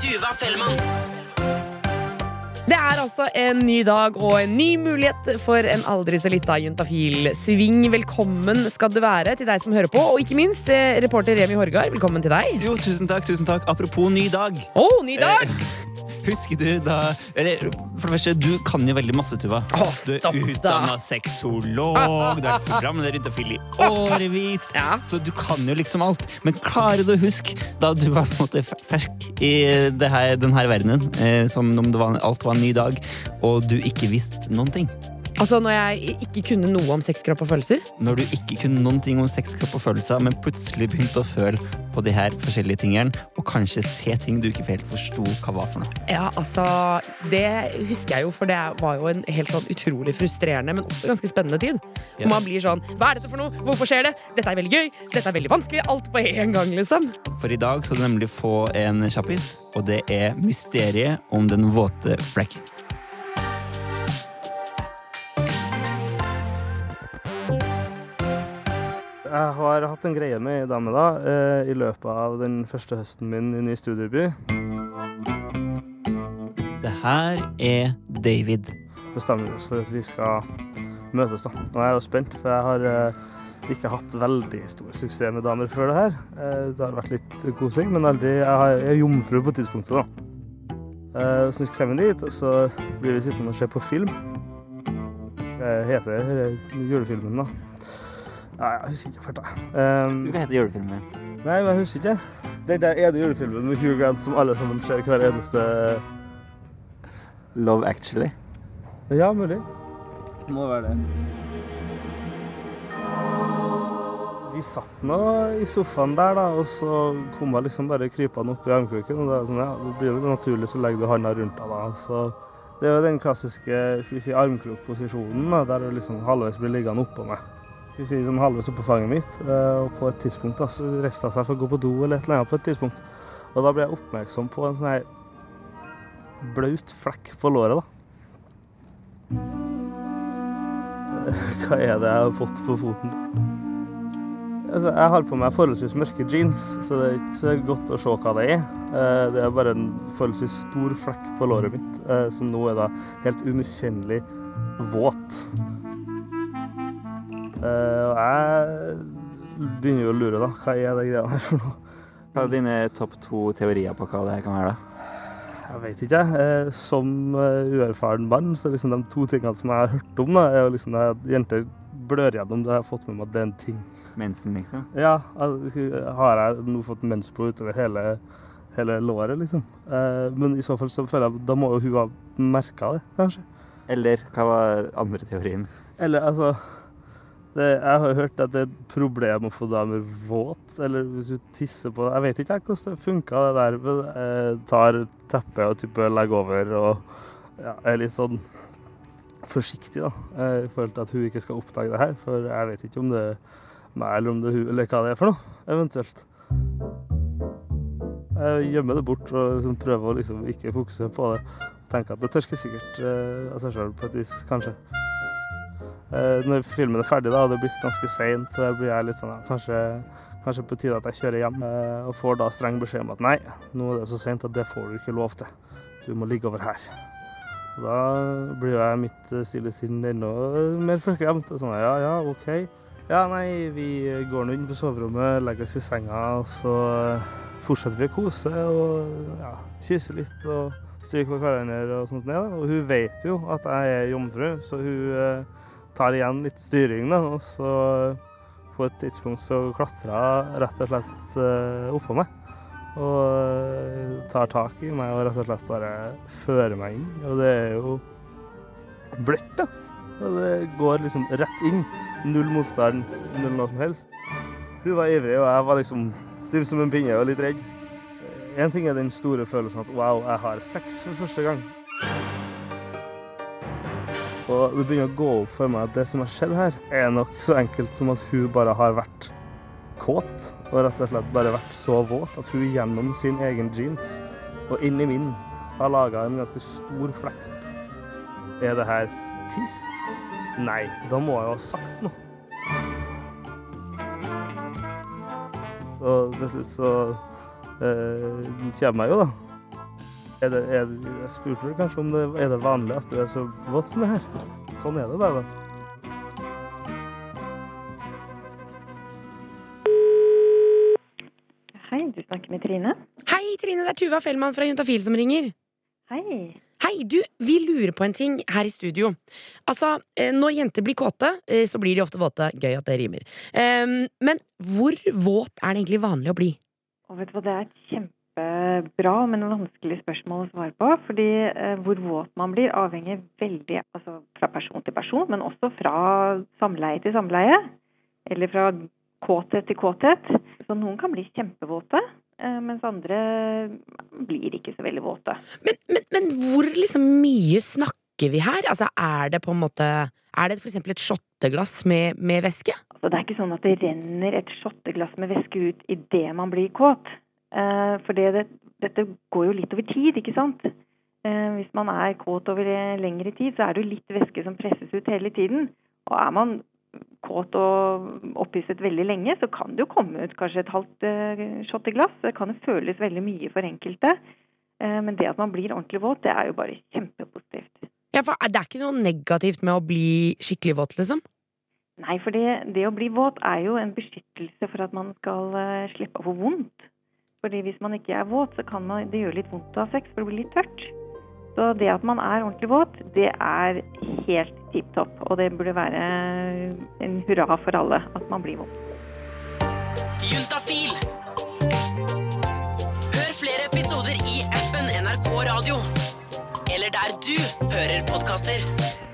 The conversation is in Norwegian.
Tuva Fellmann. Det er altså en ny dag og en ny mulighet for en aldri så lita juntafil. Sving velkommen skal det være til deg som hører på, og ikke minst eh, reporter Remi Horgard, velkommen til deg. Jo, tusen takk, tusen takk. Apropos ny dag. Å, ny dag! Husker du da Eller for det første, du kan jo veldig masse, Tuva. Å, Du er da. utdanna sexolog, du har vært programleder Juntafil i årevis. Ja. Så du kan jo liksom alt. Men klarer du å huske da du var på en måte fersk i det her, denne verdenen, eh, som om det var, alt var en ny dag, og du ikke visste noen ting? Altså når jeg ikke kunne noe om sex, kropp og følelser. Når du ikke kunne noen ting om sex, kropp og følelser, men plutselig begynte å føle på de her forskjellige tingene, og kanskje se ting du ikke helt forsto hva var for noe. Ja, altså Det husker jeg jo, for det var jo en helt sånn utrolig frustrerende, men også ganske spennende tid. Ja. Man blir sånn Hva er dette for noe? Hvorfor skjer det? Dette er veldig gøy. Dette er veldig vanskelig. Alt på en gang, liksom. For i dag skal du nemlig få en kjappis, og det er mysteriet om den våte flekken. Jeg har hatt en greie med ei dame da, eh, i løpet av den første høsten min i ny studieby. Det her er David. Bestemmer oss for at vi skal møtes. da. Og jeg er jo spent, for jeg har eh, ikke hatt veldig stor suksess med damer før det her. Eh, det har vært litt kosing, men aldri Jeg, er jomfru på tidspunktet, da. Så vi kommer vi dit, og så blir vi sittende og se på film. Hva heter det julefilmen, da? Ja, jeg husker ikke fælt. Um, Hva heter julefilmen? Nei, men jeg husker ikke. Den der ene julefilmen med Hugh Grant som alle sammen ser hver eneste Love Actually. Ja, mulig. Må være det. Vi satt nå i sofaen der, da, og så kom jeg liksom bare krypende opp i armkroken. Og da, er det sånn, ja, det blir jo naturlig, så legger du handa rundt deg da. Så det er jo den klassiske skal vi si, armkrokposisjonen, der du liksom halvveis blir liggende oppå meg. Skal si sånn halvveis oppå fanget mitt. eh, Og på et tidspunkt da, så reiste seg for å gå på do eller et eller annet på et tidspunkt. Og da ble jeg oppmerksom på en sånn her blaut flekk på låret, da. Hva er det jeg har fått på foten? Altså, jeg har på meg forholdsvis mørke jeans, så det er ikke så godt å se hva det er. Eh, Det er bare en forholdsvis stor flekk på låret mitt, eh, som nå er da helt umiskjennelig våt. Eh, Og jeg begynner jo å lure, da. Hva er det greia her for noe? Hva er dine topp to teorier på hva det her kan være? da? Jeg vet ikke, jeg. Eh, Som eh, uerfaren mann, så liksom de to tingene som jeg har hørt om, da, er jo liksom at jenter blør gjennom det. Jeg har fått med meg at det er en ting. Mensen, liksom? Ja, har jeg nå fått mensblod utover hele, hele låret, liksom. Men i så fall så føler jeg da må jo hun ha merka det, kanskje. Eller hva var andre teorien? Eller altså det, Jeg har hørt at det er et problem å få damer våt, eller hvis du tisser på Jeg vet ikke hvordan det funka, det der. Men jeg tar teppet og type legger over og ja, er litt sånn forsiktig, da. eh, I forhold til at hun ikke skal oppdage det her. For jeg vet ikke om det er meg eller om det er hun, eller hva det er for noe, eventuelt. Jeg gjemmer det bort og liksom prøver å liksom ikke fokusere på det. Tenker at det tørker sikkert eh, av seg sjøl på et vis, kanskje. Eh, når filmen er ferdig, da, og det er blitt ganske seint, så blir jeg litt sånn kanskje, kanskje på tide at jeg kjører hjem. eh, og får da streng beskjed om at nei, nå er det så seint at det får du ikke lov til. Du må ligge over her. Og da blir jo jeg mitt eh, stille sinn enda mer forskremt. og Sånn, ja, ja, OK. Ja, nei, vi går nå inn på soverommet, legger oss i senga, og så fortsetter vi å kose og ja, kysse litt og stryke på hverandre og sånt. Ja, og hun vet jo at jeg er jomfru, så hun tar igjen litt styring, da. Og så på et tidspunkt så klatrer hun rett og slett eh, oppå meg. Og eh, tar tak i meg og rett og slett bare fører meg inn. Og det er jo bløtt, da. Og det går liksom rett inn. Null motstand, null noe som helst. Hun var ivrig, og jeg var liksom stiv som en pinne og litt redd. Én ting er den store følelsen at wow, jeg har sex for første gang. Og det begynner å gå opp for meg at det som har skjedd her, er nok så enkelt som at hun bare har vært kåt. Og rett og slett bare vært så våt at hun gjennom sin egen jeans og inni min har laga en ganske stor flekk. Er det her tiss? Nei, da må jeg jo ha sagt noe. Så til slutt så eh, kommer jeg jo, da. Er det, er det, jeg spurte vel kanskje om det er det vanlig at du er så våt som det her. Sånn er det bare, da. Hei, du snakker med Trine. Hei, Trine, det er Tuva Fellmann fra Juntafil som ringer. Hei. Hei, du, vi lurer på en ting her i studio. Altså, eh, når jenter blir kåte, eh, så blir de ofte våte. Gøy at det rimer. Ehm, men hvor våt er det egentlig vanlig å bli? Og vet du hva, det er et kjempebra, men vanskelig spørsmål å svare på. Fordi eh, hvor våt man blir, avhenger veldig altså, fra person til person, men også fra samleie til samleie. Eller fra kåthet til kåthet. Så noen kan bli kjempevåte, eh, mens andre blir ikke så veldig våte. Men, men, men hvor liksom mye snakker vi her? Altså, er det på en måte Er det for eksempel et shotteglass med, med væske? Altså, det er ikke sånn at det renner et shotteglass med væske ut idet man blir kåt. Eh, for det, det, dette går jo litt over tid, ikke sant? Eh, hvis man er kåt over lengre tid, så er det jo litt væske som presses ut hele tiden. Og er man kåt og opphisset veldig lenge, så kan det jo komme ut kanskje et halvt shot i glass. Det kan jo føles veldig mye for enkelte. Eh, men det at man blir ordentlig våt, det er jo bare kjempepositivt. Ja, for Det er ikke noe negativt med å bli skikkelig våt, liksom? Nei, for det, det å bli våt er jo en beskyttelse for at man skal slippe å få vondt. Fordi hvis man ikke er våt, så kan man, det gjøre litt vondt å ha sex, for det blir litt tørt. Så det at man er ordentlig våt, det er helt tipp topp. Og det burde være en hurra for alle at man blir våt. Juntafil. Hør flere episoder i appen NRK Radio. Eller der du hører podkaster.